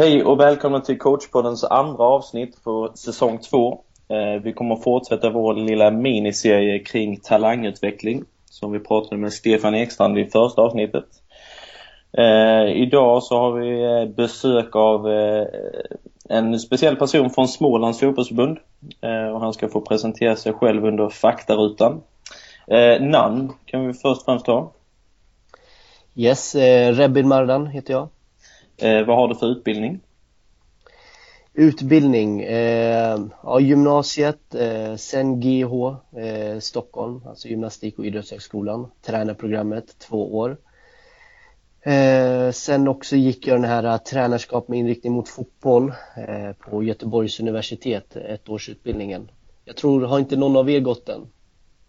Hej och välkomna till coachpoddens andra avsnitt för säsong två. Eh, vi kommer att fortsätta vår lilla miniserie kring talangutveckling som vi pratade med Stefan Ekstrand i första avsnittet. Eh, idag så har vi eh, besök av en speciell person från Smålands fotbollsförbund och han ska få presentera sig själv under faktarutan. Namn kan vi först och främst ta. Yes, Rebin Mardan heter jag. Eh, vad har du för utbildning? Utbildning? Eh, ja, gymnasiet, eh, sen GH eh, Stockholm, alltså gymnastik och idrottshögskolan, tränarprogrammet, två år. Eh, sen också gick jag den här uh, tränarskap med inriktning mot fotboll eh, på Göteborgs universitet, ettårsutbildningen. Jag tror, har inte någon av er gått den?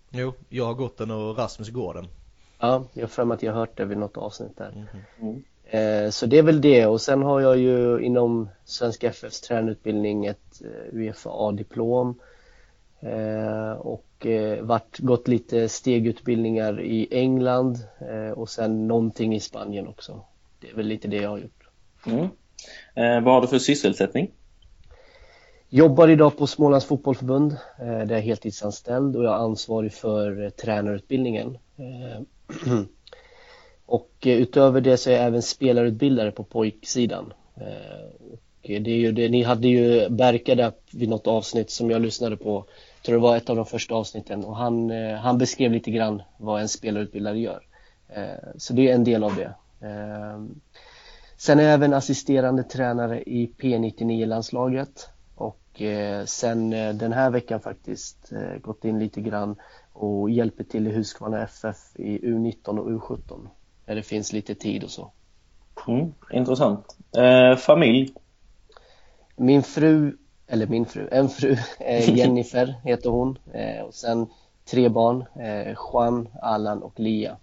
Jo, jag har gått den och Rasmus går den. Ja, jag har för mig att jag har hört det vid något avsnitt där. Mm -hmm. mm. Eh, så det är väl det och sen har jag ju inom Svenska FFs tränarutbildning ett eh, UFA-diplom eh, och varit, gått lite stegutbildningar i England och sen någonting i Spanien också. Det är väl lite det jag har gjort. Mm. Eh, vad har du för sysselsättning? Jobbar idag på Smålands fotbollförbund där jag är heltidsanställd och jag är ansvarig för tränarutbildningen. Och eh, utöver det så är jag även spelarutbildare på pojksidan. Eh, och det är ju det, ni hade ju Berka där vid något avsnitt som jag lyssnade på. Jag tror det var ett av de första avsnitten och han, eh, han beskrev lite grann vad en spelarutbildare gör. Så det är en del av det. Sen är jag även assisterande tränare i P99-landslaget och sen den här veckan faktiskt gått in lite grann och hjälper till i Huskvarna FF i U19 och U17 när det finns lite tid och så. Mm, intressant. Eh, familj? Min fru, eller min fru, en fru, eh, Jennifer heter hon eh, och sen tre barn, eh, Juan, Allan och Lia.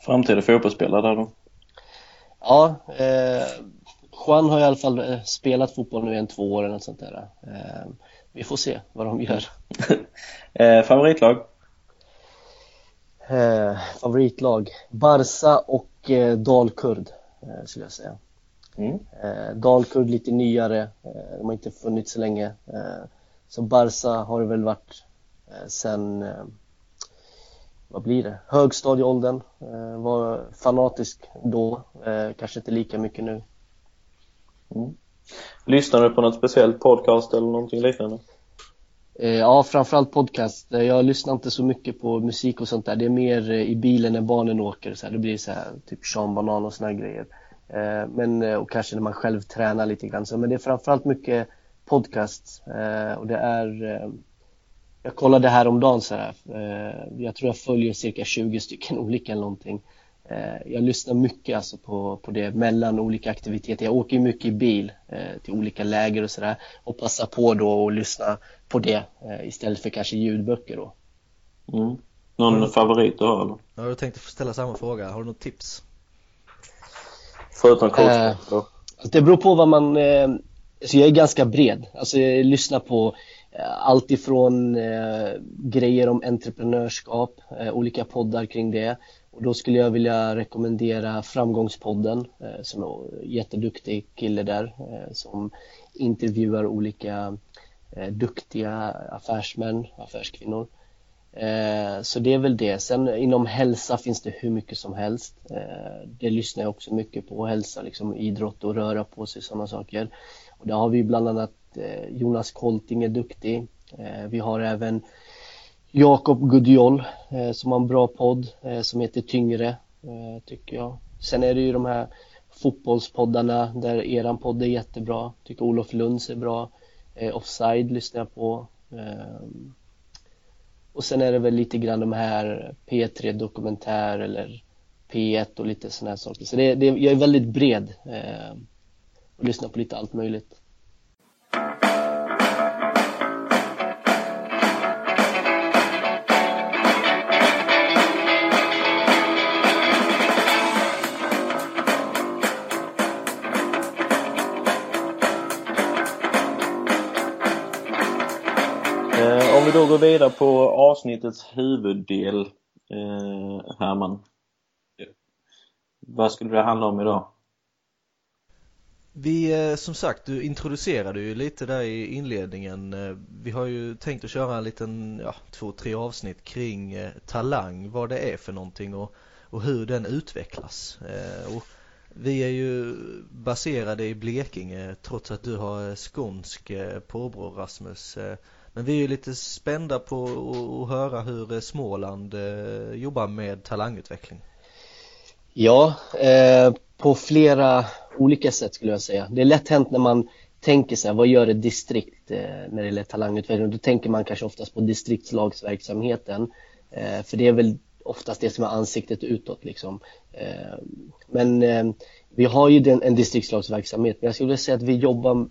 Framtida fotbollsspelare där då? Ja, eh, Juan har i alla fall eh, spelat fotboll nu i en två år eller något sånt där. Eh, vi får se vad de gör. favoritlag? Eh, favoritlag. Barca och eh, Dalkurd eh, skulle jag säga. Mm. Eh, Dalkurd lite nyare, eh, de har inte funnits så länge. Eh, så Barca har det väl varit eh, sen, vad blir det, högstadieåldern. Var fanatisk då, kanske inte lika mycket nu. Mm. Lyssnar du på något speciellt podcast eller någonting liknande? Eh, ja, framförallt podcast. Eh, jag lyssnar inte så mycket på musik och sånt där. Det är mer eh, i bilen när barnen åker. Så här. Det blir så här, typ Sean Banan och såna grejer. Men, och kanske när man själv tränar lite grann. Men det är framförallt mycket podcast. Och det är... Jag kollade häromdagen så här. Jag tror jag följer cirka 20 stycken olika eller någonting. Jag lyssnar mycket alltså på, på det mellan olika aktiviteter. Jag åker mycket i bil till olika läger och sådär och passar på då att lyssna på det eh, istället för kanske ljudböcker då. Mm. Någon mm. favorit du har eller? Ja, jag tänkte ställa samma fråga. Har du något tips? Förutom coach eh, Det beror på vad man... Eh, alltså jag är ganska bred. Alltså jag lyssnar på eh, allt ifrån eh, grejer om entreprenörskap, eh, olika poddar kring det. Och då skulle jag vilja rekommendera Framgångspodden eh, som är en jätteduktig kille där eh, som intervjuar olika Eh, duktiga affärsmän, affärskvinnor. Eh, så det är väl det. Sen inom hälsa finns det hur mycket som helst. Eh, det lyssnar jag också mycket på, hälsa, liksom idrott och röra på sig, sådana saker. Och där har vi bland annat eh, Jonas Kolting är duktig. Eh, vi har även Jakob Gudiol eh, som har en bra podd eh, som heter Tyngre, eh, tycker jag. Sen är det ju de här fotbollspoddarna där eran podd är jättebra. Tycker Olof Lunds är bra. Eh, offside lyssnar jag på. Eh, och sen är det väl lite grann de här P3 Dokumentär eller P1 och lite sådana här saker. Så det, det, jag är väldigt bred eh, och lyssnar på lite allt möjligt. Vi då går vidare på avsnittets huvuddel, eh, Herman. Vad skulle det handla om idag? Vi, eh, som sagt, du introducerade ju lite där i inledningen. Eh, vi har ju tänkt att köra en liten, ja, två, tre avsnitt kring eh, talang, vad det är för någonting och, och hur den utvecklas. Och vi är ju baserade i Blekinge trots att du har skånsk påbrå Rasmus. Men vi är ju lite spända på att höra hur eh, Småland eh, jobbar med talangutveckling. Ja, eh, på flera olika sätt skulle jag säga. Det är lätt hänt när man tänker sig vad gör ett distrikt eh, när det gäller talangutveckling? Då tänker man kanske oftast på distriktslagsverksamheten. Eh, för det är väl oftast det som är ansiktet utåt liksom. Eh, men eh, vi har ju den, en distriktslagsverksamhet, men jag skulle vilja säga att vi jobbar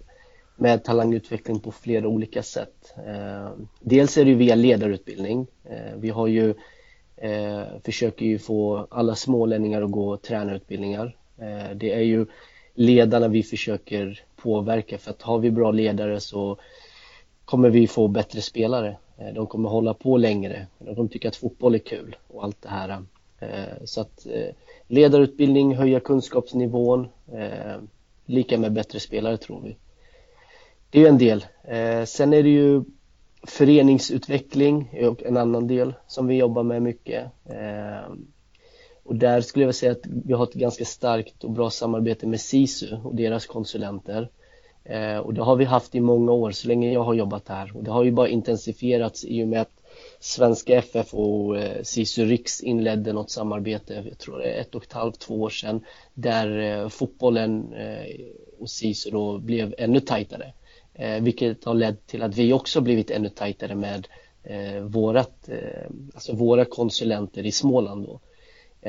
med talangutveckling på flera olika sätt. Eh, dels är det via ledarutbildning. Eh, vi har ju eh, försöker ju få alla smålänningar att gå tränarutbildningar. Det är ju ledarna vi försöker påverka för att har vi bra ledare så kommer vi få bättre spelare. De kommer hålla på längre, de kommer tycka att fotboll är kul och allt det här. Så att ledarutbildning, höja kunskapsnivån, lika med bättre spelare tror vi. Det är ju en del. Eh, sen är det ju föreningsutveckling är en annan del som vi jobbar med mycket. Eh, och där skulle jag säga att vi har ett ganska starkt och bra samarbete med SISU och deras konsulenter. Eh, och det har vi haft i många år, så länge jag har jobbat här. Och det har ju bara intensifierats i och med att Svenska FF och eh, SISU Riks inledde något samarbete, jag tror det är ett och ett halvt, två år sedan, där eh, fotbollen eh, och SISU då blev ännu tajtare Eh, vilket har lett till att vi också blivit ännu tajtare med eh, vårat, eh, alltså våra konsulenter i Småland. Då.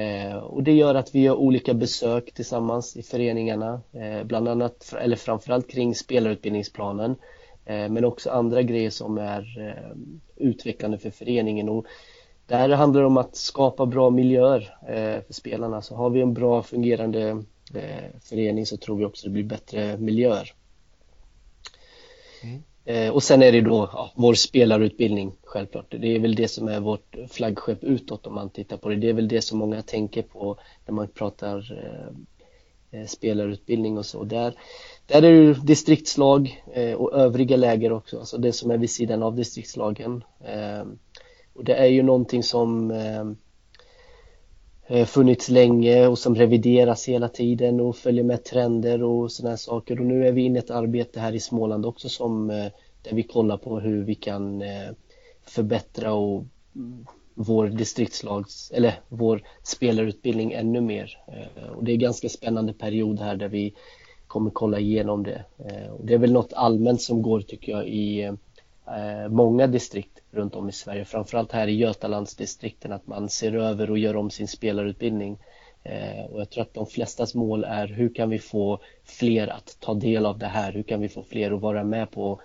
Eh, och det gör att vi gör olika besök tillsammans i föreningarna, eh, bland annat, eller framförallt kring spelarutbildningsplanen, eh, men också andra grejer som är eh, utvecklande för föreningen. Och där handlar det om att skapa bra miljöer eh, för spelarna. Så har vi en bra fungerande eh, förening så tror vi också det blir bättre miljöer. Mm. Eh, och sen är det då ja, vår spelarutbildning självklart. Det är väl det som är vårt flaggskepp utåt om man tittar på det. Det är väl det som många tänker på när man pratar eh, eh spelarutbildning och så. Där, där är det distriktslag eh, och övriga läger också, alltså det som är vid sidan av distriktslagen. Eh, och det är ju någonting som Eh, Eh, funnits länge och som revideras hela tiden och följer med trender och sådana saker. Och nu är vi inne i ett arbete här i Småland också som eh, där vi kollar på hur vi kan eh, förbättra och vår distriktslags eller vår spelarutbildning ännu mer. Och det är en ganska spännande period här där vi kommer kolla igenom det. Och det är väl något allmänt som går tycker jag i Eh, många distrikt runt om i Sverige, framförallt här i Götalandsdistrikten, att man ser över och gör om sin spelarutbildning. Eh, och jag tror att de flestas mål är hur kan vi få fler att ta del av det här? Hur kan vi få fler att vara med på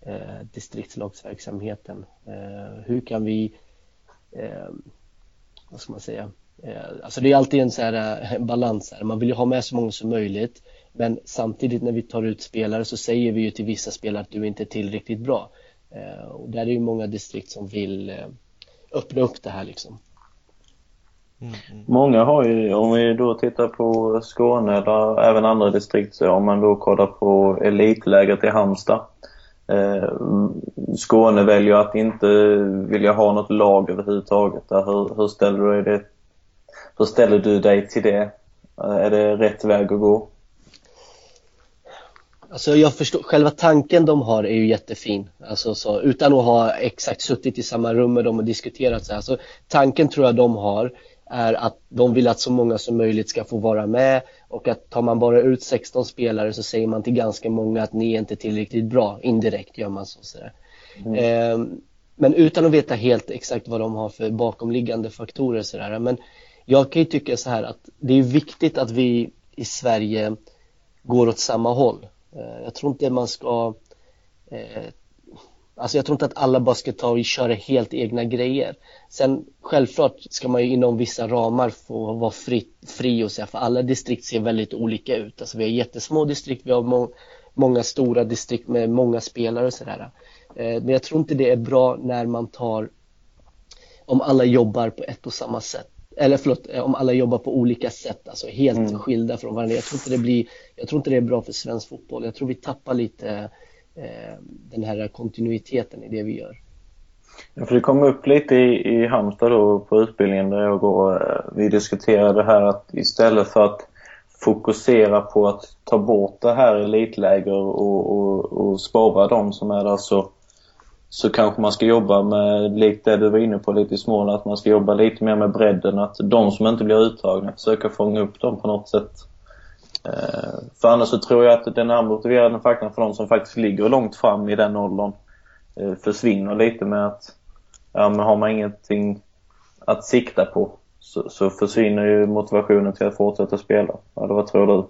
eh, distriktslagsverksamheten? Eh, hur kan vi, eh, vad ska man säga, eh, alltså det är alltid en så här, eh, en balans här. Man vill ju ha med så många som möjligt men samtidigt när vi tar ut spelare så säger vi ju till vissa spelare att du inte är tillräckligt bra. Eh, och där är det ju många distrikt som vill eh, öppna upp det här liksom. Mm, mm. Många har ju, om vi då tittar på Skåne eller även andra distrikt, så om man då kollar på elitläget i Halmstad. Eh, Skåne väljer att inte vilja ha något lag överhuvudtaget. Hur, hur, ställer du dig, hur ställer du dig till det? Är det rätt väg att gå? Alltså jag förstår, själva tanken de har är ju jättefin. Alltså så, utan att ha exakt suttit i samma rum med dem och diskuterat så här. Så tanken tror jag de har är att de vill att så många som möjligt ska få vara med och att tar man bara ut 16 spelare så säger man till ganska många att ni är inte tillräckligt bra. Indirekt gör man så. så mm. eh, men utan att veta helt exakt vad de har för bakomliggande faktorer så där. Men jag kan ju tycka så här att det är viktigt att vi i Sverige går åt samma håll. Eh, jag tror inte man ska eh, Alltså jag tror inte att alla bara ska ta och köra helt egna grejer. Sen självklart ska man ju inom vissa ramar få vara fri, fri och säga, för alla distrikt ser väldigt olika ut. Alltså vi har jättesmå distrikt, vi har må, många stora distrikt med många spelare och sådär. Eh, men jag tror inte det är bra när man tar, om alla jobbar på ett och samma sätt eller förlåt, om alla jobbar på olika sätt, alltså helt mm. skilda från varandra. Jag tror inte det blir, jag tror inte det är bra för svensk fotboll. Jag tror vi tappar lite eh, den här kontinuiteten i det vi gör. Ja, för det kom upp lite i, i Halmstad då på utbildningen där jag går. Eh, vi diskuterade det här att istället för att fokusera på att ta bort det här elitläger och, och, och spara de som är där så, så kanske man ska jobba med, likt det du var inne på lite i Småland, att man ska jobba lite mer med bredden. Att de som inte blir uttagna, försöka fånga upp dem på något sätt. Eh, för annars så tror jag att den här motiverande faktorn för de som faktiskt ligger långt fram i den åldern eh, försvinner lite med att ja, men har man ingenting att sikta på så, så försvinner ju motivationen till att fortsätta spela. Eller vad tror du?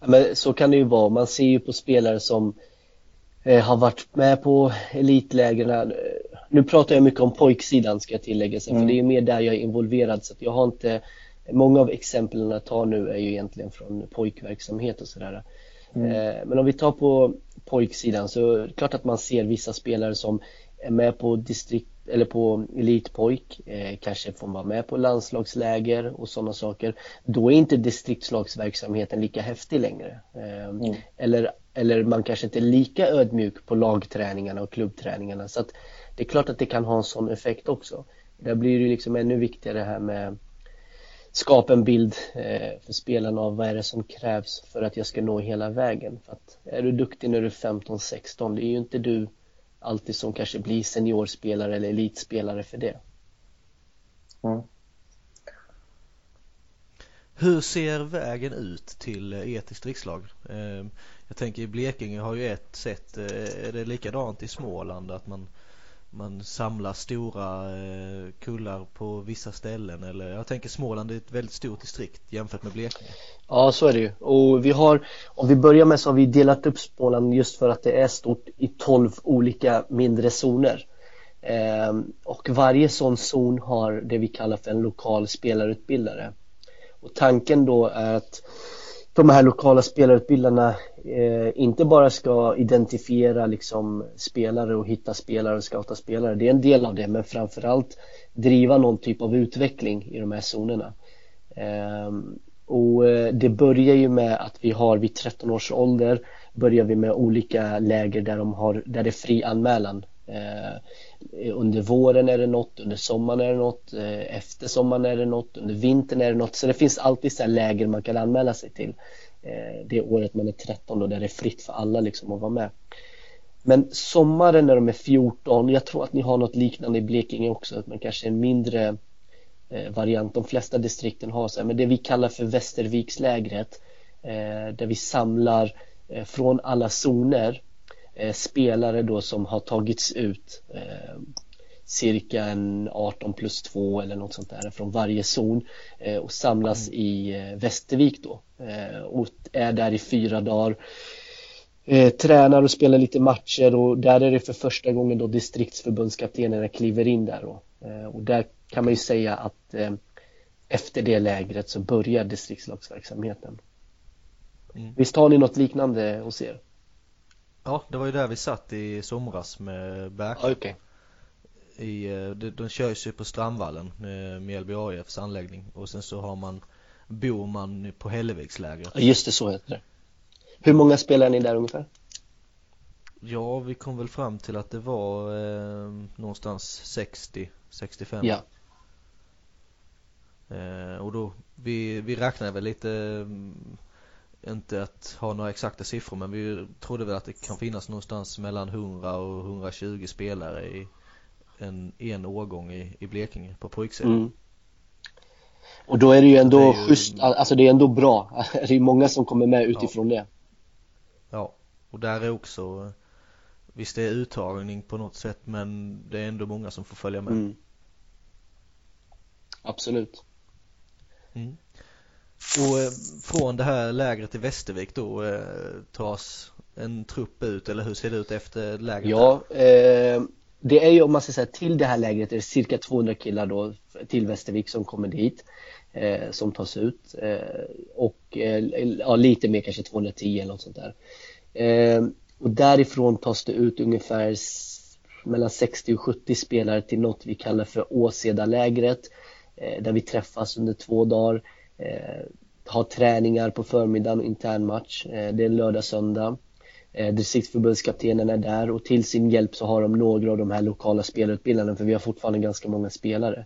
Ja, men så kan det ju vara. Man ser ju på spelare som eh, har varit med på elitlägren. Nu pratar jag mycket om pojksidan ska jag tillägga sig, mm. för det är mer där jag är involverad så jag har inte Många av exemplen jag tar nu är ju egentligen från pojkverksamhet och sådär. Mm. Eh, men om vi tar på pojksidan så är det klart att man ser vissa spelare som är med på distrikt eller på elitpojk, eh, kanske får vara med på landslagsläger och sådana saker. Då är inte distriktslagsverksamheten lika häftig längre. Eh, mm. eller, eller man kanske inte är lika ödmjuk på lagträningarna och klubbträningarna. Så att det är klart att det kan ha en sån effekt också. Där blir det liksom ännu viktigare det här med skapa en bild eh, för spelarna av vad är det som krävs för att jag ska nå hela vägen. För att är du duktig när du är 15-16, det är ju inte du alltid som kanske blir seniorspelare eller elitspelare för det. Mm. Hur ser vägen ut till eh, ert distriktslag? Ehm, jag tänker i Blekinge har ju ett sätt, eh, är det likadant i Småland att man man samlar stora eh, kullar på vissa ställen eller jag tänker Småland är ett väldigt stort distrikt jämfört med Blekinge. Ja så är det ju och vi har om vi börjar med så har vi delat upp Småland just för att det är stort i 12 olika mindre zoner ehm, och varje sån zon har det vi kallar för en lokal spelarutbildare och tanken då är att de här lokala spelarutbildarna eh, inte bara ska identifiera liksom spelare och hitta spelare och scouta spelare, det är en del av det, men framförallt driva någon typ av utveckling i de här zonerna. Eh, och eh, det börjar ju med att vi har vid 13 års ålder börjar vi med olika läger där, de har, där det är fri anmälan. Eh, under våren är det något, under sommaren är det något, eh, efter sommaren är det något, under vintern är det något. Så det finns alltid så läger man kan anmäla sig till. Eh, det året man är 13 då, där det är fritt för alla liksom att vara med. Men sommaren när de är 14, jag tror att ni har något liknande i Blekinge också, men kanske en mindre eh, variant. De flesta distrikten har så här, men det vi kallar för Västervikslägret eh, där vi samlar eh, från alla zoner spelare då som har tagits ut eh, cirka en 18 plus 2 eller något sånt där från varje zon eh, och samlas mm. i Västervik då och är där i fyra dagar tränar och spelar lite matcher och där är det för första gången då distriktsförbundskaptenerna kliver in där då. och där kan man ju säga att efter det lägret så börjar distriktslagsverksamheten. Mm. Visst har ni något liknande hos er? Ja, det var ju där vi satt i somras med Berk. Ah, okay. I, eh, de, de körs ju på Strandvallen eh, med LBAFs anläggning och sen så har man bor man på Hällevikslägret. Ja, just det, så heter det. Hur många spelar ni där ungefär? Ja, vi kom väl fram till att det var eh, någonstans 60, 65. Ja. Eh, och då, vi, vi räknade väl lite inte att ha några exakta siffror men vi trodde väl att det kan finnas någonstans mellan 100 och 120 spelare i en, en årgång i, i Blekinge på pojksidan. Mm. Och då är det ju ändå det ju... schysst, alltså det är ändå bra. Det är många som kommer med utifrån ja. det. Ja, och där är också Visst det är uttagning på något sätt men det är ändå många som får följa med. Mm. Absolut. Mm. Och eh, från det här lägret i Västervik då eh, tas en trupp ut eller hur ser det ut efter lägret? Ja, eh, det är ju om man ska säga till det här lägret är det cirka 200 killar då till Västervik som kommer dit eh, som tas ut eh, och eh, ja, lite mer kanske 210 eller något sånt där. Eh, och därifrån tas det ut ungefär mellan 60 och 70 spelare till något vi kallar för Åsedalägret där vi träffas under två dagar, Eh, har träningar på förmiddagen och internmatch. Eh, det är lördag, söndag. Eh, Distriktsförbundskaptenen är där och till sin hjälp så har de några av de här lokala spelutbildarna för vi har fortfarande ganska många spelare.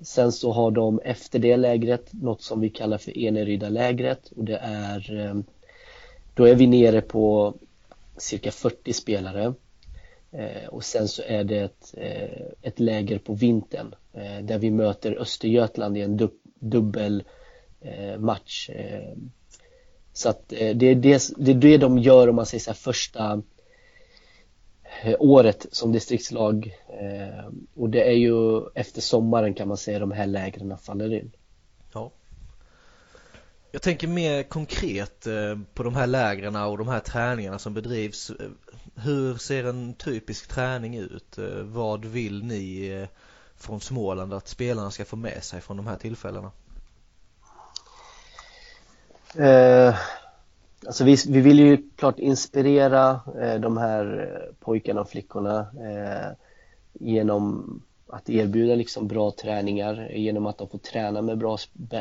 Sen så har de efter det lägret något som vi kallar för Eneryda-lägret och det är då är vi nere på cirka 40 spelare eh, och sen så är det ett, eh, ett läger på vintern eh, där vi möter Östergötland i en dupp dubbel eh, match eh. så att eh, det är det, det är det de gör om man säger så här, första året som distriktslag och det är ju efter sommaren kan man säga de här lägren faller in. Ja. Jag tänker mer konkret eh, på de här lägren och de här träningarna som bedrivs. Hur ser en typisk träning ut? Eh, vad vill ni eh, från Småland att spelarna ska få med sig från de här tillfällena? Eh, alltså vi, vi vill ju klart inspirera eh, de här eh, pojkarna och flickorna eh, genom att erbjuda liksom bra träningar genom att de får träna med bra,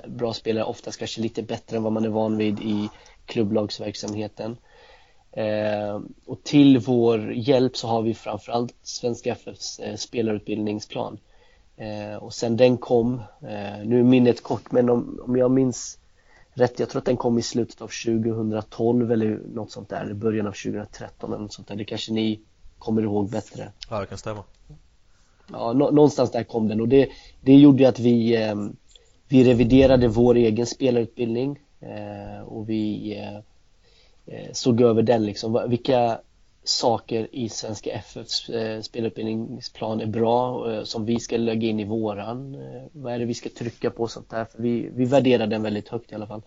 bra spelare, oftast kanske lite bättre än vad man är van vid i klubblagsverksamheten. Eh, och till vår hjälp så har vi framförallt Svenska FFs eh, spelarutbildningsplan. Eh, och sen den kom, eh, nu är minnet kort men om, om jag minns rätt, jag tror att den kom i slutet av 2012 eller något sånt där, eller början av 2013 eller något sånt där, det kanske ni kommer ihåg bättre. Ja, det kan stämma ja, någonstans där kom den och det, det gjorde att vi, eh, vi reviderade vår egen spelarutbildning eh, och vi eh, såg över den liksom. Vilka saker i Svenska FFs spelutbildningsplan är bra som vi ska lägga in i våran? Vad är det vi ska trycka på och sånt där? För vi, vi värderar den väldigt högt i alla fall.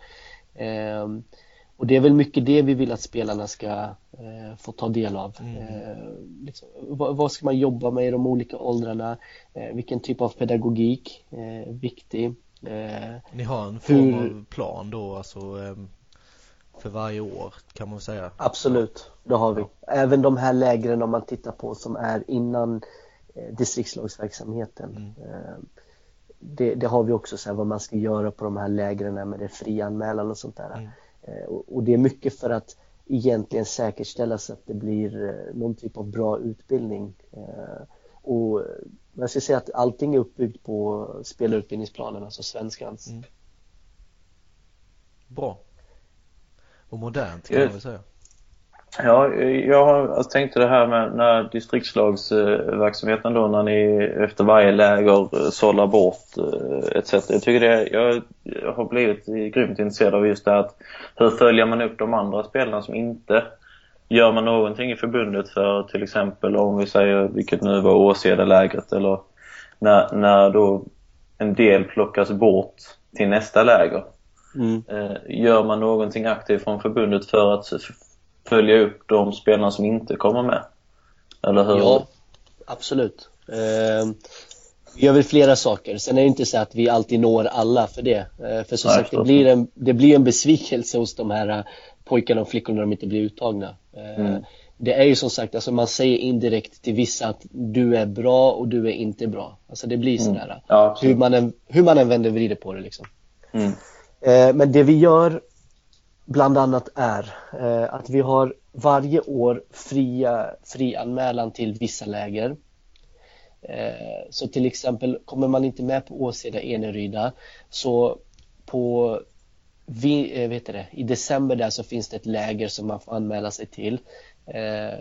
Och det är väl mycket det vi vill att spelarna ska eh, få ta del av. Mm. Eh, liksom, vad, vad, ska man jobba med i de olika åldrarna? Eh, vilken typ av pedagogik är viktig? Eh, Ni har en form hur... av plan då, alltså ehm, för varje år kan man säga? Absolut, det har vi. Även de här lägren om man tittar på som är innan eh, distriktslagsverksamheten. Mm. Eh, det, det, har vi också så här, vad man ska göra på de här lägren med det fria anmälan och sånt där. Mm. Eh, och det är mycket för att egentligen säkerställa så att det blir någon typ av bra utbildning. Och jag ska säga att allting är uppbyggt på spelarutbildningsplanen, alltså svenskans. Mm. Bra. Och modernt kan man väl säga. Ja, jag alltså, tänkte det här med när distriktslagsverksamheten då när ni efter varje läger sållar bort eh, etc. Jag tycker det, jag har blivit grymt intresserad av just det att hur följer man upp de andra spelarna som inte Gör man någonting i förbundet för till exempel om vi säger, vilket nu var Åseda-lägret eller när, när då en del plockas bort till nästa läger. Mm. Eh, gör man någonting aktivt från förbundet för att följa upp de spelarna som inte kommer med? Eller hur? Ja, absolut. Eh, vi gör väl flera saker. Sen är det inte så att vi alltid når alla för det. Eh, för som Nej, sagt, det blir, en, det blir en besvikelse hos de här pojkarna och flickorna när de inte blir uttagna. Mm. Det är ju som sagt, alltså man säger indirekt till vissa att du är bra och du är inte bra. Alltså det blir sådär. Mm. Ja, hur, man än, hur man än vänder och vrider på det liksom. Mm. Eh, men det vi gör bland annat är eh, att vi har varje år fria, fri anmälan till vissa läger. Eh, så till exempel kommer man inte med på Åseda Eneryda så på vi, eh, vet det, i december där så finns det ett läger som man får anmäla sig till eh,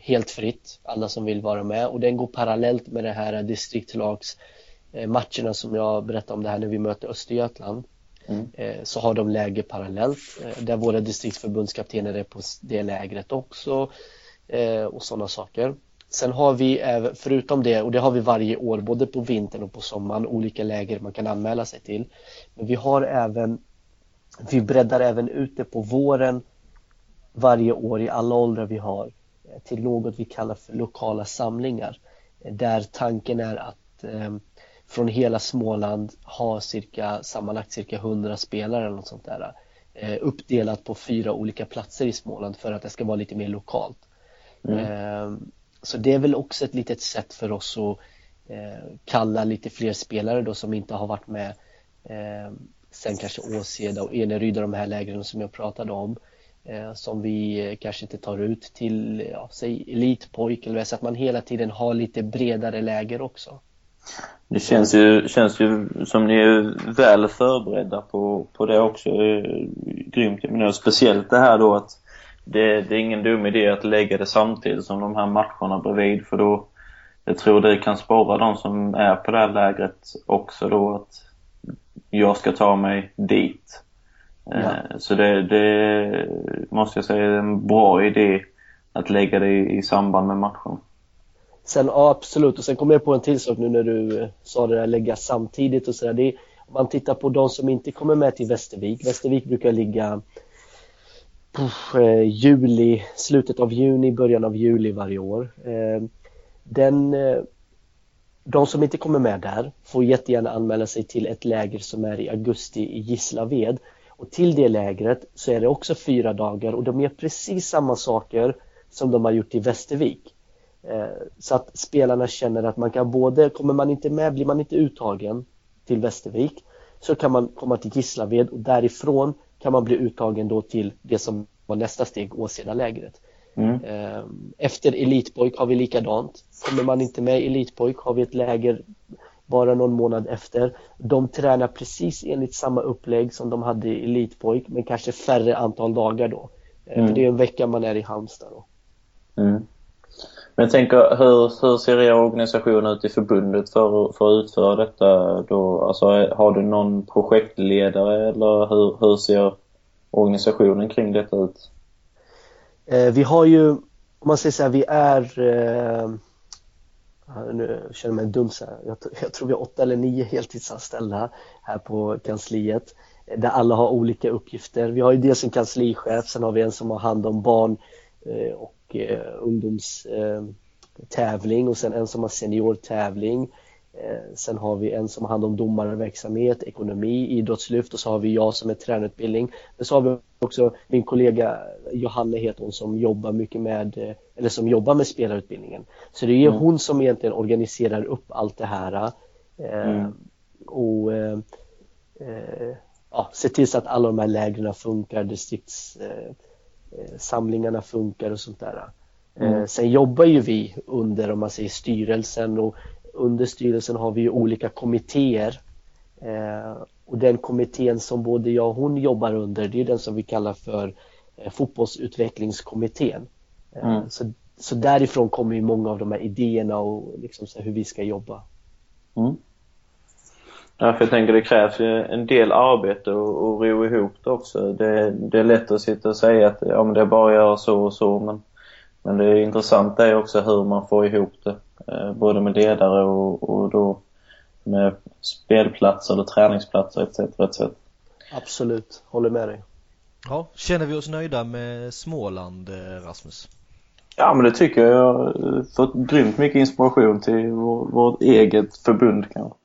helt fritt, alla som vill vara med och den går parallellt med det här distriktslagsmatcherna eh, som jag berättade om det här när vi möter Östergötland. Mm. Eh, så har de läger parallellt eh, där våra distriktsförbundskaptener är på det lägret också eh, och sådana saker. Sen har vi förutom det, och det har vi varje år både på vintern och på sommaren, olika läger man kan anmäla sig till. Men vi har även, vi breddar även ut det på våren varje år i alla åldrar vi har till något vi kallar för lokala samlingar. Där tanken är att ehm, från hela Småland har cirka, sammanlagt cirka 100 spelare eller något sånt där. Eh, uppdelat på fyra olika platser i Småland för att det ska vara lite mer lokalt. Mm. Eh, så det är väl också ett litet sätt för oss att eh, kalla lite fler spelare då som inte har varit med eh, sen kanske Åseda och Eneryd och de här lägren som jag pratade om eh, som vi kanske inte tar ut till, ja, säg elitpojk eller så att man hela tiden har lite bredare läger också. Det känns ju, känns ju som ni är väl förberedda på, på det också. Grymt. Men speciellt det här då att det, det, är ingen dum idé att lägga det samtidigt som de här matcherna bredvid för då jag tror det kan spara de som är på det här lägret också då att jag ska ta mig dit. Ja. Eh, så det, det, måste jag säga är en bra idé att lägga det i, i samband med matchen. Sen, ja, absolut. Och sen kom jag på en till sak nu när du eh, sa det där lägga samtidigt och sådär. Om man tittar på de som inte kommer med till Västervik. Västervik brukar ligga puff, eh, juli, slutet av juni, början av juli varje år. Eh, den, eh, de som inte kommer med där får jättegärna anmäla sig till ett läger som är i augusti i Gislaved. Och till det lägret så är det också fyra dagar och de gör precis samma saker som de har gjort i Västervik. Eh, så att spelarna känner att man kan både, kommer man inte med, blir man inte uttagen till Västervik så kan man komma till Gislaved och därifrån kan man bli uttagen då till det som var nästa steg, Åseda-lägret. Mm. Eh, efter Elitpojk har vi likadant. Kommer man inte med i Elitpojk har vi ett läger bara någon månad efter. De tränar precis enligt samma upplägg som de hade i Elitpojk men kanske färre antal dagar då. Eh, mm. För det är en vecka man är i Halmstad då. Mm. Men jag tänker, hur, hur ser er organisation ut i förbundet för, för att utföra detta då? Alltså, har du någon projektledare eller hur, hur ser organisationen kring detta ut? Eh, vi har ju, om man säger så här, vi är eh, nu känner jag mig dum så här. Jag, jag, tror vi har åtta eller nio heltidsanställda här på kansliet eh, där alla har olika uppgifter. Vi har ju dels en kanslichef, sen har vi en som har hand om barn och eh, ungdomstävling och sen en som har seniortävling Eh, sen har vi en som har hand om domarverksamhet, ekonomi, idrottslyft och så har vi jag som är tränarutbildning. Men så har vi också min kollega Johanne heter hon som jobbar mycket med, eh, eller som jobbar med spelarutbildningen. Så det är mm. hon som egentligen organiserar upp allt det här. Eh, mm. Och eh, ja, ser till så att alla de här lägren funkar, distriktssamlingarna funkar och sånt där. Mm. Sen jobbar ju vi under, om man säger styrelsen och under styrelsen har vi olika kommittéer eh, och den kommittén som både jag och hon jobbar under det är den som vi kallar för eh, fotbollsutvecklingskommittén. Eh, mm. så, så därifrån kommer ju många av de här idéerna och liksom hur vi ska jobba. Mm. Ja, för jag tänker det krävs ju en del arbete och, och ro ihop det också. Det, det är lätt att sitta och säga att ja, men det är bara att göra så och så men, men det är intressant är också hur man får ihop det. Eh, både med ledare och, och då med spelplatser eller träningsplatser etc. etc. Absolut, håller med dig. Ja, känner vi oss nöjda med Småland, eh, Rasmus? Ja, men det tycker jag. Jag har fått grymt mycket inspiration till vår, vårt eget förbund kanske.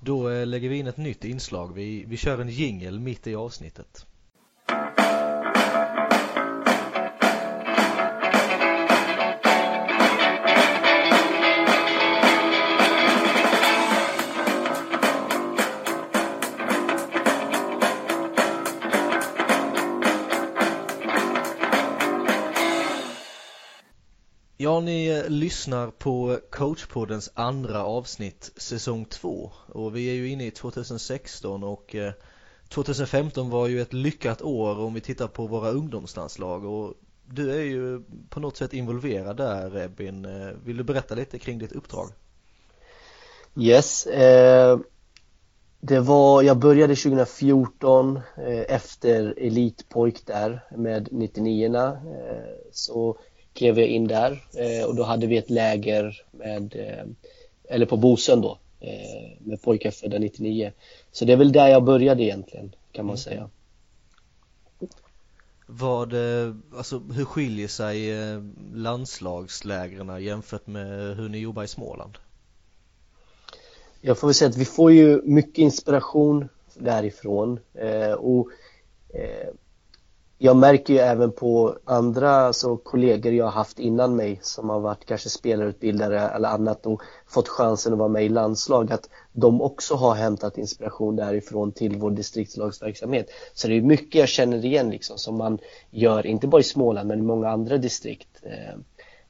Då eh, lägger vi in ett nytt inslag. Vi, vi kör en jingel mitt i avsnittet. Ja, ni eh, lyssnar på coachpoddens andra avsnitt säsong 2 och vi är ju inne i 2016 och eh, 2015 var ju ett lyckat år om vi tittar på våra ungdomslandslag. Och du är ju på något sätt involverad där Ebin, eh, vill du berätta lite kring ditt uppdrag? Yes, eh, det var, jag började 2014 eh, efter Elitpojk där med 99 eh, så klev jag in där eh, och då hade vi ett läger med, eh, eller på Bosön då, eh, med pojkar födda 99. Så det är väl där jag började egentligen, kan man mm. säga. Vad, alltså hur skiljer sig landslagslägren jämfört med hur ni jobbar i Småland? Jag får väl säga att vi får ju mycket inspiration därifrån och jag märker ju även på andra alltså, kollegor jag har haft innan mig som har varit kanske spelarutbildare eller annat och fått chansen att vara med i landslag att de också har hämtat inspiration därifrån till vår distriktslagsverksamhet. Så det är mycket jag känner igen liksom som man gör, inte bara i Småland men i många andra distrikt. Eh,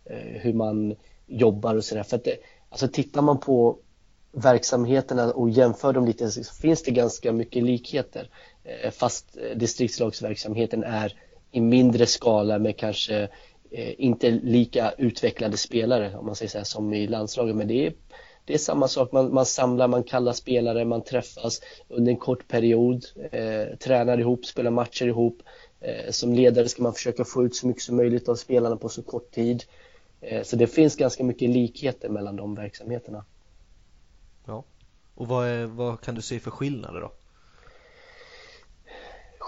eh hur man jobbar och sådär. För att det, alltså tittar man på verksamheterna och jämför dem lite så finns det ganska mycket likheter. Eh, fast eh, distriktslagsverksamheten är i mindre skala med kanske eh, inte lika utvecklade spelare om man säger så här, som i landslaget men det är, det är samma sak, man, man samlar, man kallar spelare, man träffas under en kort period, eh, tränar ihop, spelar matcher ihop. Eh, som ledare ska man försöka få ut så mycket som möjligt av spelarna på så kort tid. Eh, så det finns ganska mycket likheter mellan de verksamheterna. Ja, och vad, är, vad kan du se för skillnader då?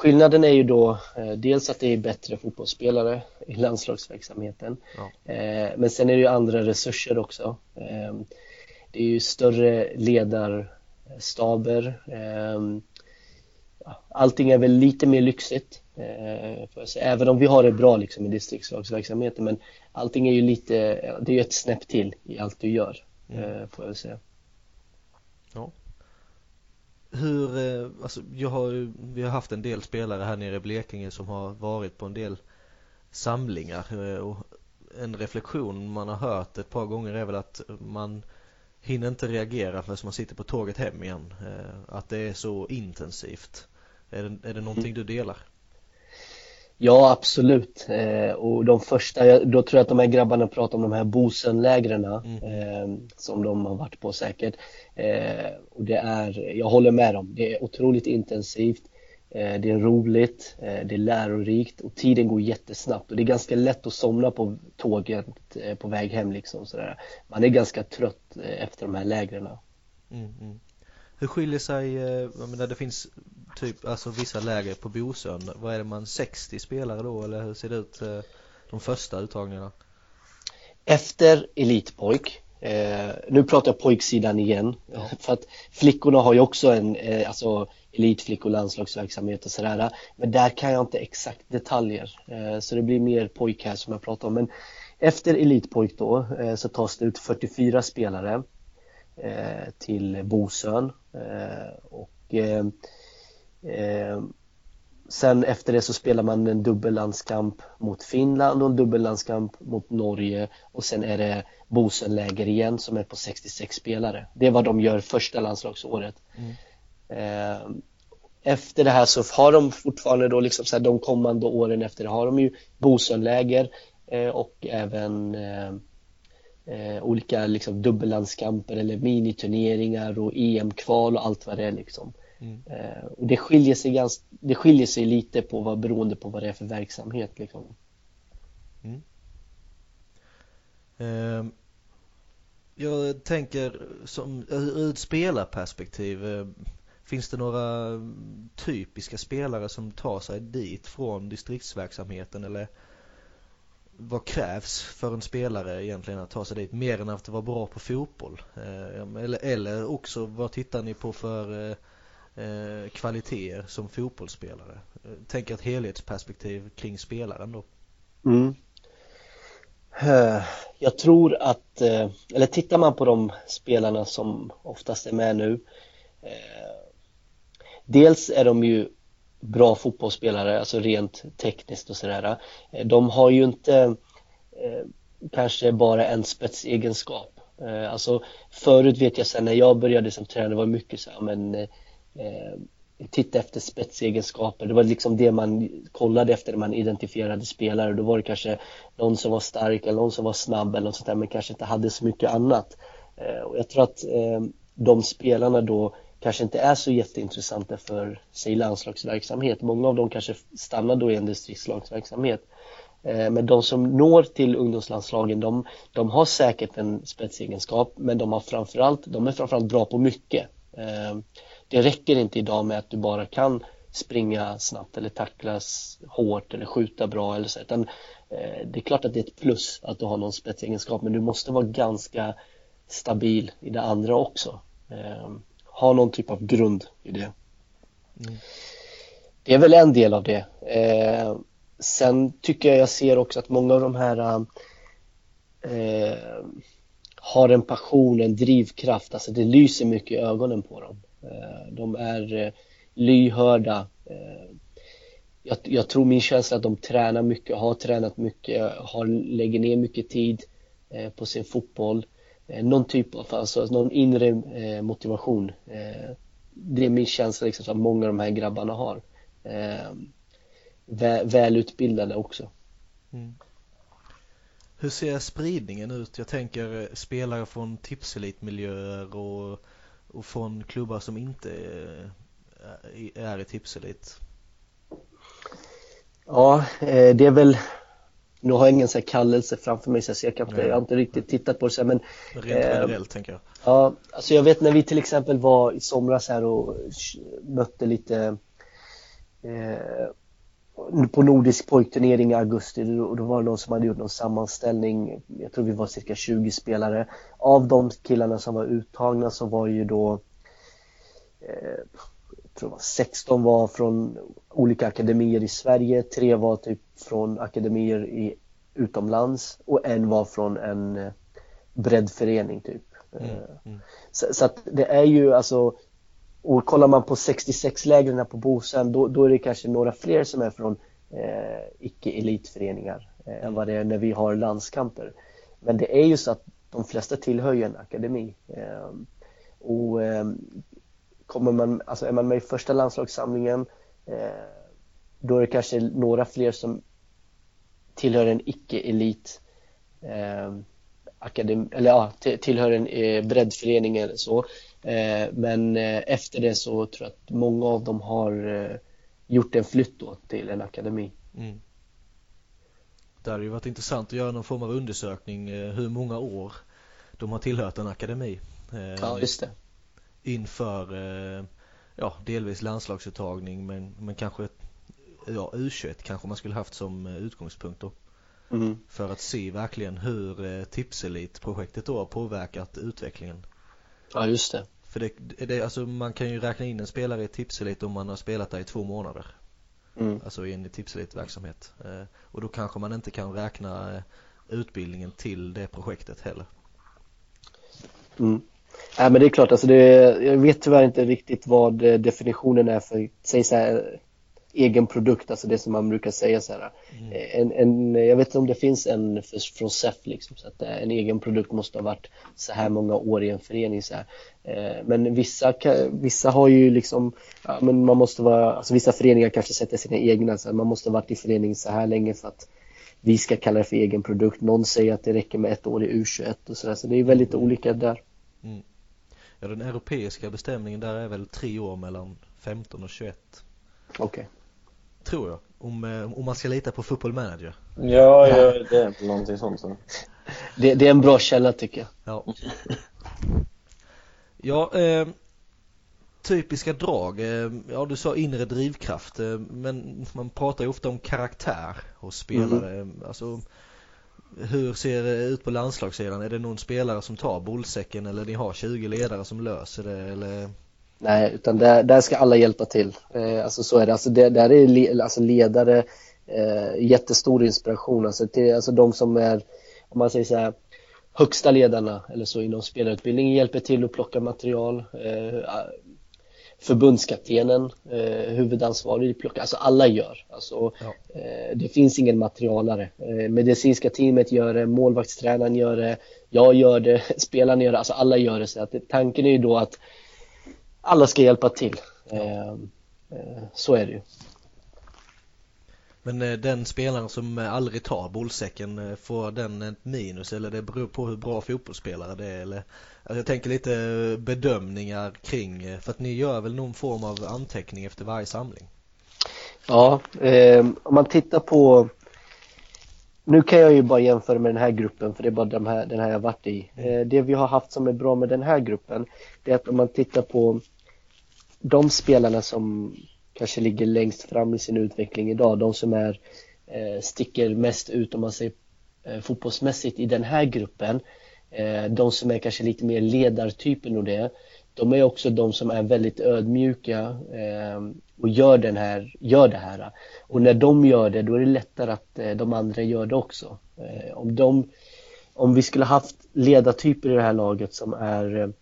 Skillnaden är ju då eh, dels att det är bättre fotbollsspelare i landslagsverksamheten ja. eh, men sen är det ju andra resurser också. Eh, det är ju större ledarstaber. Allting är väl lite mer lyxigt. Även om vi har det bra liksom, i distriktslagsverksamheten men allting är ju lite, det är ju ett snäpp till i allt du gör mm. Får jag säga. Ja hur, alltså jag har vi har haft en del spelare här nere i Blekinge som har varit på en del samlingar eh, och en reflektion man har hört ett par gånger är väl att man hinner inte reagera förrän man sitter på tåget hem igen. Eh, att det är så intensivt. Är det, är det någonting du delar? Ja, absolut. Eh, och de första, då tror jag att de här grabbarna pratar om de här Bosenlägren mm. eh, som de har varit på säkert. Eh, och det är, jag håller med dem, det är otroligt intensivt. Eh, det är roligt, eh, det är lärorikt och tiden går jättesnabbt och det är ganska lätt att somna på tåget eh, på väg hem liksom sådär. Man är ganska trött efter de här lägren. Mm, mm. Hur skiljer sig, jag menar det finns typ, alltså vissa läger på Bosön, vad är det man, 60 spelare då eller hur ser det ut de första uttagningarna? Efter Elitpojk Eh, nu pratar jag pojksidan igen, ja. för att flickorna har ju också en, eh, alltså elitflickor landslagsverksamhet och sådär. Men där kan jag inte exakt detaljer, eh, så det blir mer pojk här som jag pratar om. Men efter elitpojk då eh, så tas det ut 44 spelare eh, till Bosön eh, Sen efter det så spelar man en dubbellandskamp mot Finland och en dubbellandskamp mot Norge och sen är det Bosenläger igen som är på 66 spelare. Det är vad de gör första landslagsåret. Mm. Eh, efter det här så har de fortfarande då liksom så här, de kommande åren efter det har de ju Bosenläger eh, och även eh, olika liksom dubbellandskamper eller miniturneringar och EM-kval och allt vad det är liksom. Mm. och det skiljer sig ganska, det skiljer sig lite på vad beroende på vad det är för verksamhet liksom. Mm. Um, jag tänker som ur ett spelarperspektiv eh, Finns det några typiska spelare som tar sig dit från distriktsverksamheten eller vad krävs för en spelare egentligen att ta sig dit mer än att vara bra på fotboll? Eh, eller, eller också vad tittar ni på för eh, kvaliteter som fotbollsspelare? Eh, tänk ett helhetsperspektiv kring spelaren då. Mm. Eh, jag tror att, eh, eller tittar man på de spelarna som oftast är med nu eh, Dels är de ju bra fotbollsspelare, alltså rent tekniskt och sådär De har ju inte kanske bara en spetsegenskap Alltså förut vet jag sen när jag började som tränare var mycket så här, men Eh, titta efter spetsegenskaper. Det var liksom det man kollade efter när man identifierade spelare. Då var det kanske någon som var stark eller någon som var snabb eller något sånt där, men kanske inte hade så mycket annat. Eh, och jag tror att eh, de spelarna då kanske inte är så jätteintressanta för sig landslagsverksamhet. Många av dem kanske stannar då i en distriktslagsverksamhet. Men de som når till ungdomslandslagen, de, de har säkert en spetsegenskap, men de, har framförallt, de är framförallt bra på mycket det räcker inte idag med att du bara kan springa snabbt eller tacklas hårt eller skjuta bra eller så utan eh, det är klart att det är ett plus att du har någon spetsegenskap men du måste vara ganska stabil i det andra också eh, ha någon typ av grund i det mm. det är väl en del av det eh, sen tycker jag jag ser också att många av de här har en passion, en drivkraft, alltså det lyser mycket i ögonen på dem. Eh, de är eh, lyhörda. Eh, jag, jag, tror min känsla är att de tränar mycket, har tränat mycket, har, lägger ner mycket tid på sin fotboll. Någon typ av, alltså någon inre motivation. det är min känsla liksom, som många av de här grabbarna har. välutbildade också. Mm. Hur ser spridningen ut? Jag tänker spelare från tipselitmiljöer och, och från klubbar som inte eh, är i tipselit. Ja, eh, det är väl nu har jag ingen så här kallelse framför mig så jag, kan inte, jag har inte riktigt tittat på det så men Rent generellt eh, tänker jag Ja, alltså jag vet när vi till exempel var i somras här och mötte lite eh, på nordisk pojkturnering i augusti och då var det någon som hade gjort någon sammanställning Jag tror vi var cirka 20 spelare Av de killarna som var uttagna så var ju då eh, jag tror det var 16 var från olika akademier i Sverige, tre var typ från akademier i, utomlands och en var från en eh, breddförening typ. Mm, eh, mm. Så, så, att det är ju alltså och kollar man på 66-lägren på Bosön då, då är det kanske några fler som är från eh, icke-elitföreningar eh, än vad det är när vi har landskamper. Men det är ju så att de flesta tillhör ju en akademi. Eh, och eh, kommer man, alltså är man med i första landslagssamlingen eh, då är det kanske några fler som tillhör en icke-elit eh, akademi, eller ja, tillhör en eh, breddförening eller så. Eh, men eh, efter det så tror jag att många av dem har eh, gjort en flytt då till en akademi. Mm. Det hade ju varit intressant att göra någon form av undersökning hur många år de har tillhört en akademi. Ja, just det. Inför, ja, delvis landslagsuttagning men, men kanske, ja, U21 kanske man skulle haft som utgångspunkt då. Mm. För att se verkligen hur Tipselit-projektet då har påverkat utvecklingen. Ja, just det. För det, det, alltså man kan ju räkna in en spelare i Tipselit om man har spelat där i två månader. Mm. Alltså i en Tipselit-verksamhet. Eh, och då kanske man inte kan räkna eh, utbildningen till det projektet heller. Mm. Nej men det är klart, alltså det, jag vet tyvärr inte riktigt vad eh, definitionen är för, säg så här, egen produkt, alltså det som man brukar säga så här. Mm. En, en, jag vet inte om det finns en för, från SEF liksom, så att en egen produkt måste ha varit så här många år i en förening så här. Eh, men vissa, vissa har ju liksom, ja, men man måste vara, alltså vissa föreningar kanske sätter sina egna, så här, man måste ha varit i förening så här länge för att vi ska kalla det för egen produkt. Någon säger att det räcker med ett år i U21 och sådär, så det är väldigt mm. olika där. Mm. Ja, den europeiska bestämningen där är väl tre år mellan 15 och 21. Okej. Okay. Tror jag. Om, eh, om man ska lita på football manager. Ja, ja det är någonting sånt. Så. Det, det, är en bra källa tycker jag. Ja. Ja, eh, typiska drag. Eh, ja, du sa inre drivkraft. Eh, men man pratar ju ofta om karaktär hos spelare. Mm. Alltså, hur ser det ut på landslagssidan? Är det någon spelare som tar bollsäcken eller ni har 20 ledare som löser det? Eller Nej, utan där, där ska alla hjälpa till. Eh, alltså så är det. Alltså det, där är le, alltså ledare eh, jättestor inspiration. Alltså, till, alltså de som är, om man säger så här, högsta ledarna eller så inom spelarutbildning hjälper till att plocka material. Eh, förbundskaptenen, eh, huvudansvarig plockar, alltså alla gör. Alltså, ja. eh, det finns ingen materialare. Eh, medicinska teamet gör det, målvaktstränaren gör det, jag gör det, spelarna gör det, alltså alla gör det. Så att, tanken är ju då att alla ska hjälpa till. Eh, eh, så är det ju. Men eh, den spelaren som aldrig tar bollsäcken, får den ett minus eller det beror på hur bra fotbollsspelare det är eller alltså Jag tänker lite bedömningar kring, för att ni gör väl någon form av anteckning efter varje samling? Ja, eh, om man tittar på nu kan jag ju bara jämföra med den här gruppen för det är bara den här, den här jag varit i. Mm. Eh, det vi har haft som är bra med den här gruppen det är att om man tittar på de spelarna som kanske ligger längst fram i sin utveckling idag, de som är eh, sticker mest ut om man säger eh, fotbollsmässigt i den här gruppen, eh, de som är kanske lite mer ledartypen och det, de är också de som är väldigt ödmjuka och gör, den här, gör det här. Och när de gör det, då är det lättare att de andra gör det också. Om, de, om vi skulle haft ledartyper i det här laget som är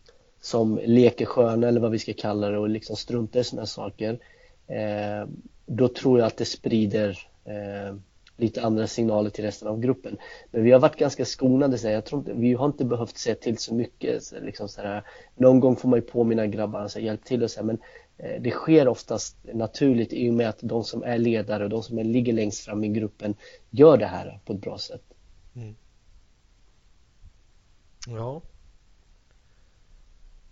som leker sköna eller vad vi ska kalla det och liksom struntar i sådana saker eh, då tror jag att det sprider eh, lite andra signaler till resten av gruppen. Men vi har varit ganska skonade, så jag tror inte, vi har inte behövt se till så mycket. Så liksom så här, någon gång får man ju påminna grabbarna, så hjälp till och så här, men eh, det sker oftast naturligt i och med att de som är ledare och de som är, ligger längst fram i gruppen gör det här på ett bra sätt. Mm. Ja.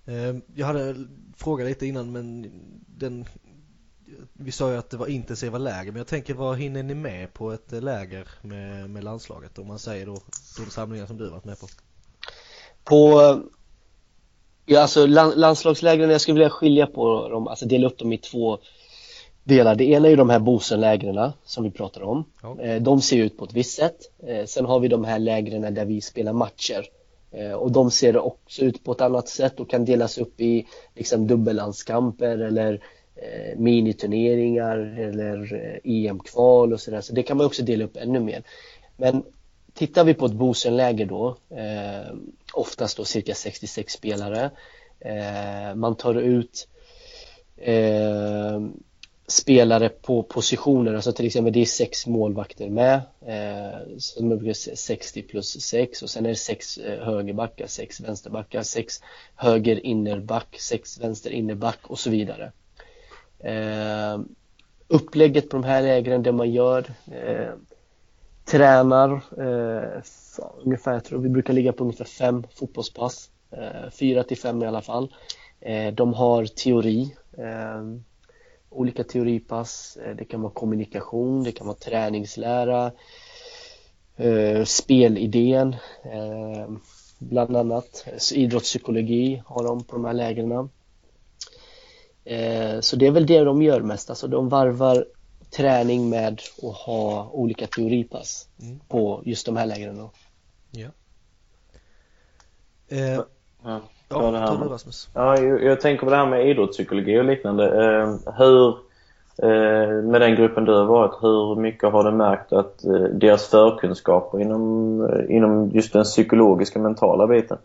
Eh, jag hade frågat lite innan men den vi sa ju att det var intensiva läger, men jag tänker vad hinner ni med på ett läger med, med landslaget? Om man säger då de samlingar som du varit med på. På Ja, alltså landslagslägren, jag skulle vilja skilja på dem, alltså dela upp dem i två delar. Det ena är ju de här Bosenlägren som vi pratar om. Ja. Eh, de ser ut på ett visst sätt. Eh, sen har vi de här lägren där vi spelar matcher. Eh, och de ser också ut på ett annat sätt och kan delas upp i liksom dubbellandskamper eller eh, miniturneringar eller eh, EM-kval och sådär. Så det kan man också dela upp ännu mer. Men tittar vi på ett Bosenläger då, eh, oftast då cirka 66 spelare. Eh, man tar ut eh, spelare på positioner, alltså till exempel det är sex målvakter med, eh, som brukar 60 plus 6 och sen är det sex eh, högerbackar, sex vänsterbackar, sex höger innerback, sex vänster innerback och så vidare. Eh, upplägget på de här lägren, det man gör eh, tränar eh, ungefär, jag tror vi brukar ligga på ungefär fem fotbollspass. Eh, fyra till fem i alla fall. Eh, de har teori. Eh, olika teoripass det kan vara kommunikation, det kan vara träningslära spelidén bland annat idrottspsykologi har de på de här lägren Eh, så det är väl det de gör mest, alltså de varvar träning med att ha olika teoripass mm. på just de här lägren. Ja. Eh, ja. Ja, det här. Rasmus. Ja, jag, jag, tänker på det här med idrottspsykologi och liknande. Eh, hur, eh, med den gruppen du har varit, hur mycket har du märkt att eh, deras förkunskaper inom, eh, inom just den psykologiska mentala biten,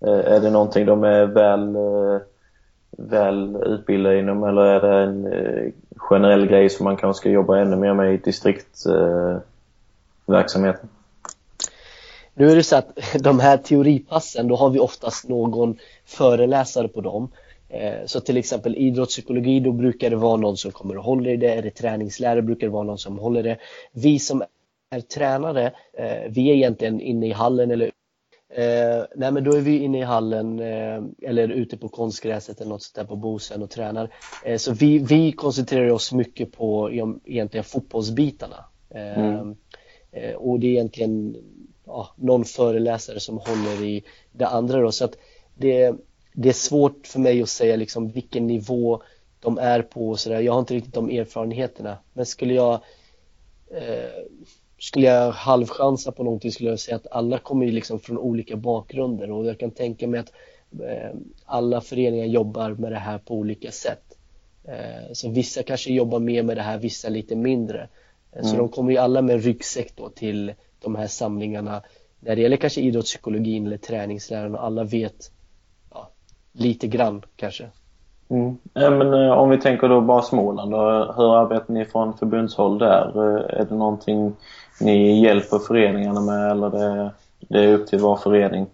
är det någonting de är väl väl utbildade inom eller är det en eh, generell grej som man kanske ska jobba ännu mer med i distriktsverksamheten? Nu är det så att de här teoripassen, då har vi oftast någon föreläsare på dem. Eh, så till exempel idrottspsykologi, då brukar det vara någon som kommer och håller i det. Det träningslärare brukar det vara någon som håller det. Vi som är tränare, eh, vi är egentligen inne i hallen eller Eh, nej men då är vi inne i hallen eller ute på konstgräset eller något sånt där på Bosön och tränar. Så vi, vi koncentrerar oss mycket på egentligen fotbollsbitarna. Mm. Och det är egentligen ja, någon föreläsare som håller i det andra då. Så att det, det är svårt för mig att säga liksom vilken nivå de är på och sådär. Jag har inte riktigt de erfarenheterna. Men skulle jag eh, skulle jag halvchansa på någonting skulle jag säga att alla kommer ju liksom från olika bakgrunder och jag kan tänka mig att eh, alla föreningar jobbar med det här på olika sätt. Eh, så vissa kanske jobbar mer med det här, vissa lite mindre. Eh, så mm. de kommer ju alla med ryggsäck då till de här samlingarna när det gäller kanske idrottspsykologin eller träningsläran och alla vet ja, lite grann kanske. Mm. Ja, men, om vi tänker då bara Småland, då, hur arbetar ni från förbundshåll där? Är det någonting ni hjälper föreningarna med eller det, det är upp till var förening?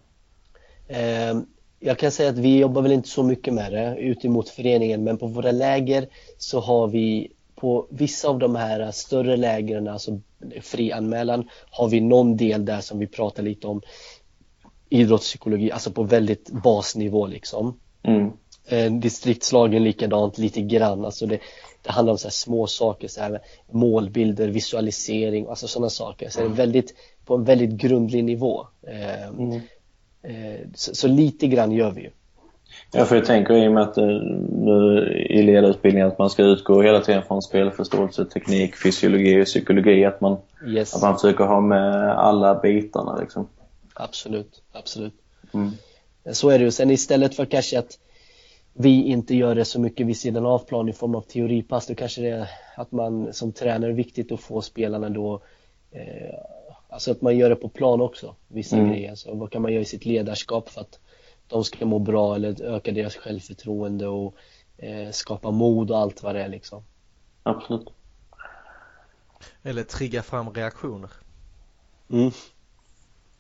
Eh, jag kan säga att vi jobbar väl inte så mycket med det utemot föreningen men på våra läger så har vi på vissa av de här större lägren, alltså fri anmälan, har vi någon del där som vi pratar lite om idrottspsykologi, alltså på väldigt basnivå liksom. Mm. Eh, distriktslagen likadant lite grann, alltså det, det handlar om så små saker, så här målbilder, visualisering, alltså sådana saker. Så det är väldigt, på en väldigt grundlig nivå. Eh, mm. Eh, så, så, lite grann gör vi ju. Ja, för jag tänker i och med att eh, nu i ledarutbildningen att man ska utgå hela tiden från spelförståelse, teknik, fysiologi och psykologi. Att man, yes. att man försöker ha med alla bitarna liksom. Absolut, absolut. Mm. Så är det ju. Sen istället för kanske att vi inte gör det så mycket vid sidan av plan i form av teoripass, då kanske det är att man som tränare är viktigt att få spelarna då eh, Alltså att man gör det på plan också, vissa mm. grejer. Så vad kan man göra i sitt ledarskap för att de ska må bra eller öka deras självförtroende och eh, skapa mod och allt vad det är liksom. Absolut. Eller trigga fram reaktioner. Mm.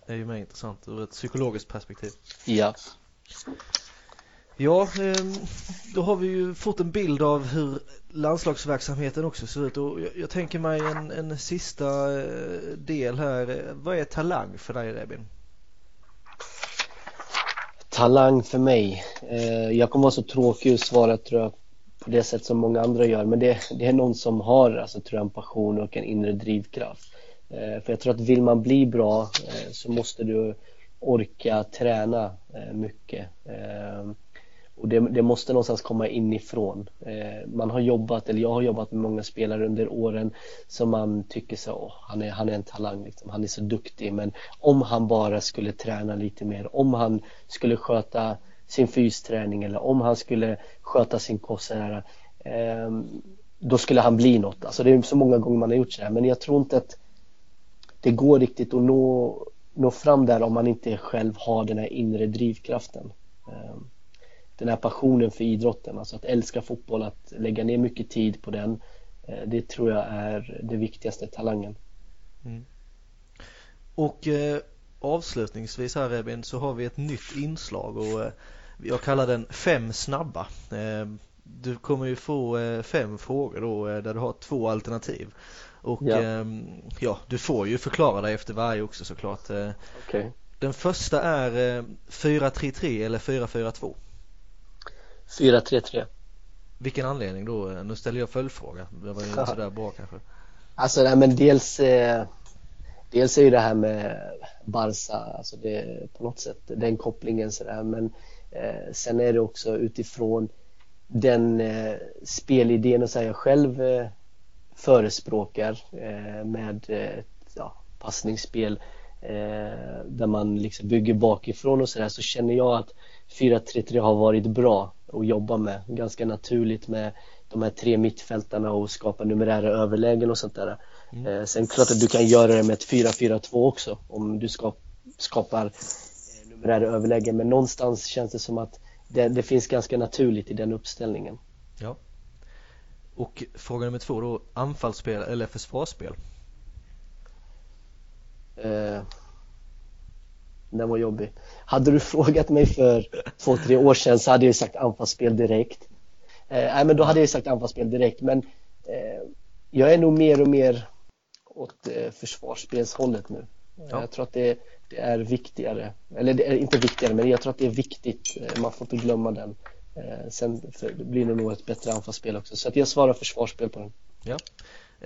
Det är ju mer intressant ur ett psykologiskt perspektiv. Ja. Ja, ehm, då har vi ju fått en bild av hur landslagsverksamheten också ser ut och jag, tänker mig en, en sista eh, del här. Vad är talang för dig Rebin? Talang för mig? Eh, jag kommer vara så tråkig att svara tror jag på det sätt som många andra gör men det, det är någon som har alltså, tror jag, en passion och en inre drivkraft. Eh, för jag tror att vill man bli bra eh, så måste du orka träna eh, mycket. Eh, och det, det, måste någonstans komma inifrån. Eh, man har jobbat, eller jag har jobbat med många spelare under åren som man tycker så, åh, han, är, han är en talang, liksom. han är så duktig. Men om han bara skulle träna lite mer, om han skulle sköta sin fysträning eller om han skulle sköta sin kost sådär, eh, då skulle han bli något. Alltså det är så många gånger man har gjort sådär men jag tror inte att det går riktigt att nå, nå fram där om man inte själv har den här inre drivkraften. Eh, den här passionen för idrotten, alltså att älska fotboll, att lägga ner mycket tid på den. Eh, det tror jag är det viktigaste talangen. Mm. Och eh, avslutningsvis här Rebin så har vi ett nytt inslag och eh, jag kallar den fem snabba. Eh, du kommer ju få eh, fem frågor då eh, där du har två alternativ. Och ja. Ehm, ja. du får ju förklara dig efter varje också såklart. Okay. Den första är 4-3-3 eller 4-4-2. 4-3-3. Vilken anledning då? Nu ställer jag följdfråga. Det var ju inte sådär bra kanske. Alltså, nej, men dels eh, Dels är ju det här med Barca, alltså det på något sätt den kopplingen sådär men eh, sen är det också utifrån den eh, spelidén och så här, jag själv eh, förespråkar eh, med eh, ja, passningsspel eh, där man liksom bygger bakifrån och sådär så känner jag att 4-3-3 har varit bra att jobba med. Ganska naturligt med de här tre mittfältarna och skapa numerära överlägen och sånt där. Mm. Eh, sen klart att du kan göra det med ett 4-4-2 också om du skap, skapar eh, numerära överlägen men någonstans känns det som att det, det, finns ganska naturligt i den uppställningen. Ja. Och fråga nummer två då, anfallsspel eller försvarsspel? Eh, den var jobbig. Hade du frågat mig för två, tre år sedan så hade jag sagt anfallsspel direkt. Eh, men då hade jag sagt anfallsspel direkt. Men eh, jag är nog mer och mer åt eh, försvarsspelshållet nu. Ja. Jag tror att det, det, är viktigare. Eller det är inte viktigare, men jag tror att det är viktigt. Eh, man får inte glömma den. Eh, sen blir det nog ett bättre anfallsspel också. Så att jag svarar försvarsspel på den. Ja.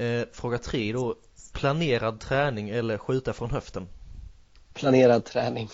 Eh, fråga tre då. Planerad träning eller skjuta från höften? Planerad träning.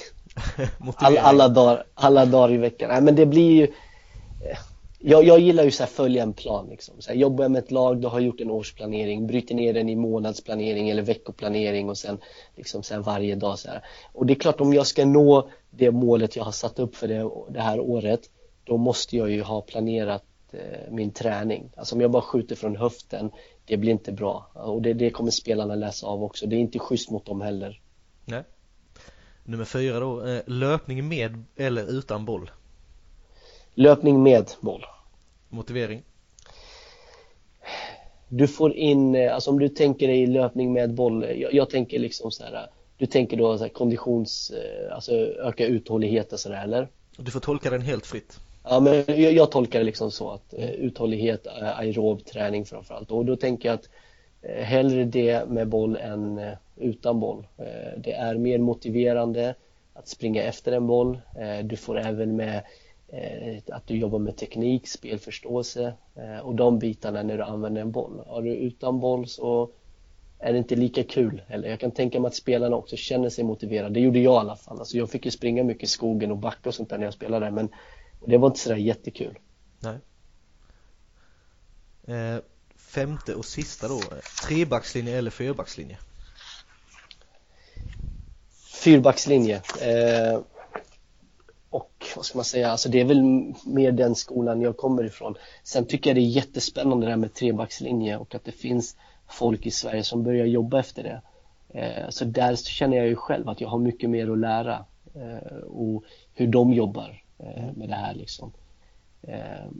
All, alla, dagar, alla dagar i veckan. Nej, men det blir ju eh, jag, jag gillar ju att följa en plan. Liksom. Så här, jobbar jag med ett lag, då har jag gjort en årsplanering, bryter ner den i månadsplanering eller veckoplanering och sen, liksom, sen varje dag. Så här. Och det är klart, om jag ska nå det målet jag har satt upp för det, det här året, då måste jag ju ha planerat eh, min träning. Alltså om jag bara skjuter från höften, det blir inte bra. Och det, det kommer spelarna läsa av också. Det är inte schysst mot dem heller. Nej. Nummer fyra då, eh, löpning med eller utan boll? Löpning med boll. Motivering? Du får in, eh, alltså om du tänker dig löpning med boll, jag, jag tänker liksom så här, du tänker då så här konditions, eh, alltså öka uthållighet och sådär eller? Du får tolka den helt fritt. Ja men jag, jag tolkar det liksom så att uthållighet, aerob träning framförallt och då tänker jag att Eh, hellre det med boll än eh, utan boll. Eh, det är mer motiverande att springa efter en boll. Eh, du får även med eh, att du jobbar med teknik, spelförståelse och de bitarna när du använder en boll. Har du utan boll så är det inte lika kul. Eller jag kan tänka mig att spelarna också känner sig motiverade. Det gjorde jag i alla fall. Alltså jag fick ju springa mycket i skogen och backa och sånt där när jag spelade men det var inte sådär jättekul. Nej. Eh, femte och sista då, trebackslinje eller fyrbackslinje? Fyrbackslinje. Eh, och vad ska man säga, alltså det är väl mer den skolan jag kommer ifrån. Sen tycker jag det är jättespännande det här med trebackslinje och att det finns folk i Sverige som börjar jobba efter det. Eh, så där känner jag ju själv att jag har mycket mer att lära eh, och hur de jobbar eh, med det här liksom. Eh,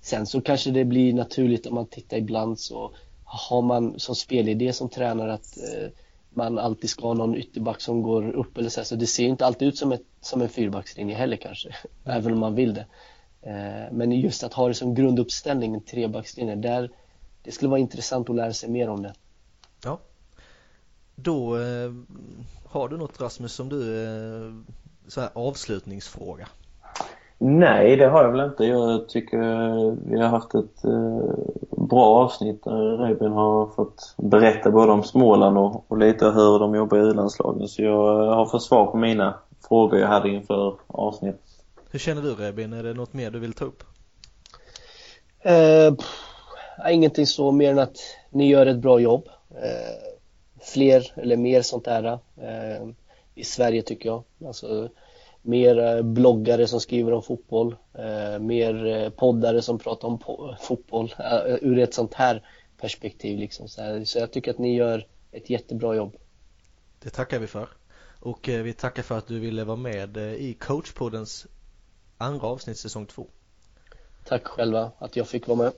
sen så kanske det blir naturligt om man tittar ibland så har man som spelidé som tränare att eh, man alltid ska ha någon ytterback som går upp eller så, så det ser inte alltid ut som, ett, som en fyrbackslinje heller kanske, mm. även om man vill det. Eh, men just att ha det som grunduppställning, en trebackslinje, där det skulle vara intressant att lära sig mer om det. Ja. Då eh, har du något Rasmus som du, eh, så här avslutningsfråga? Nej, det har jag väl inte. Jag tycker vi har haft ett eh, bra avsnitt där Röbin har fått berätta både om Småland och, och lite hur de jobbar i u-landslagen. Så jag har fått svar på mina frågor jag hade inför avsnittet. Hur känner du Rebin? Är det något mer du vill ta upp? Eh, ingenting så mer än att ni gör ett bra jobb. Eh, fler eller mer sånt där eh, i Sverige tycker jag. Alltså, mer eh, bloggare som skriver om fotboll, eh, mer eh, poddare som pratar om fotboll ur ett sånt här perspektiv. Liksom. Så, jag tycker att ni gör ett jättebra jobb. Det tackar vi för. Och vi tackar för att du ville vara med i coachpoddens andra avsnitt säsong två. Tack själva att jag fick vara med.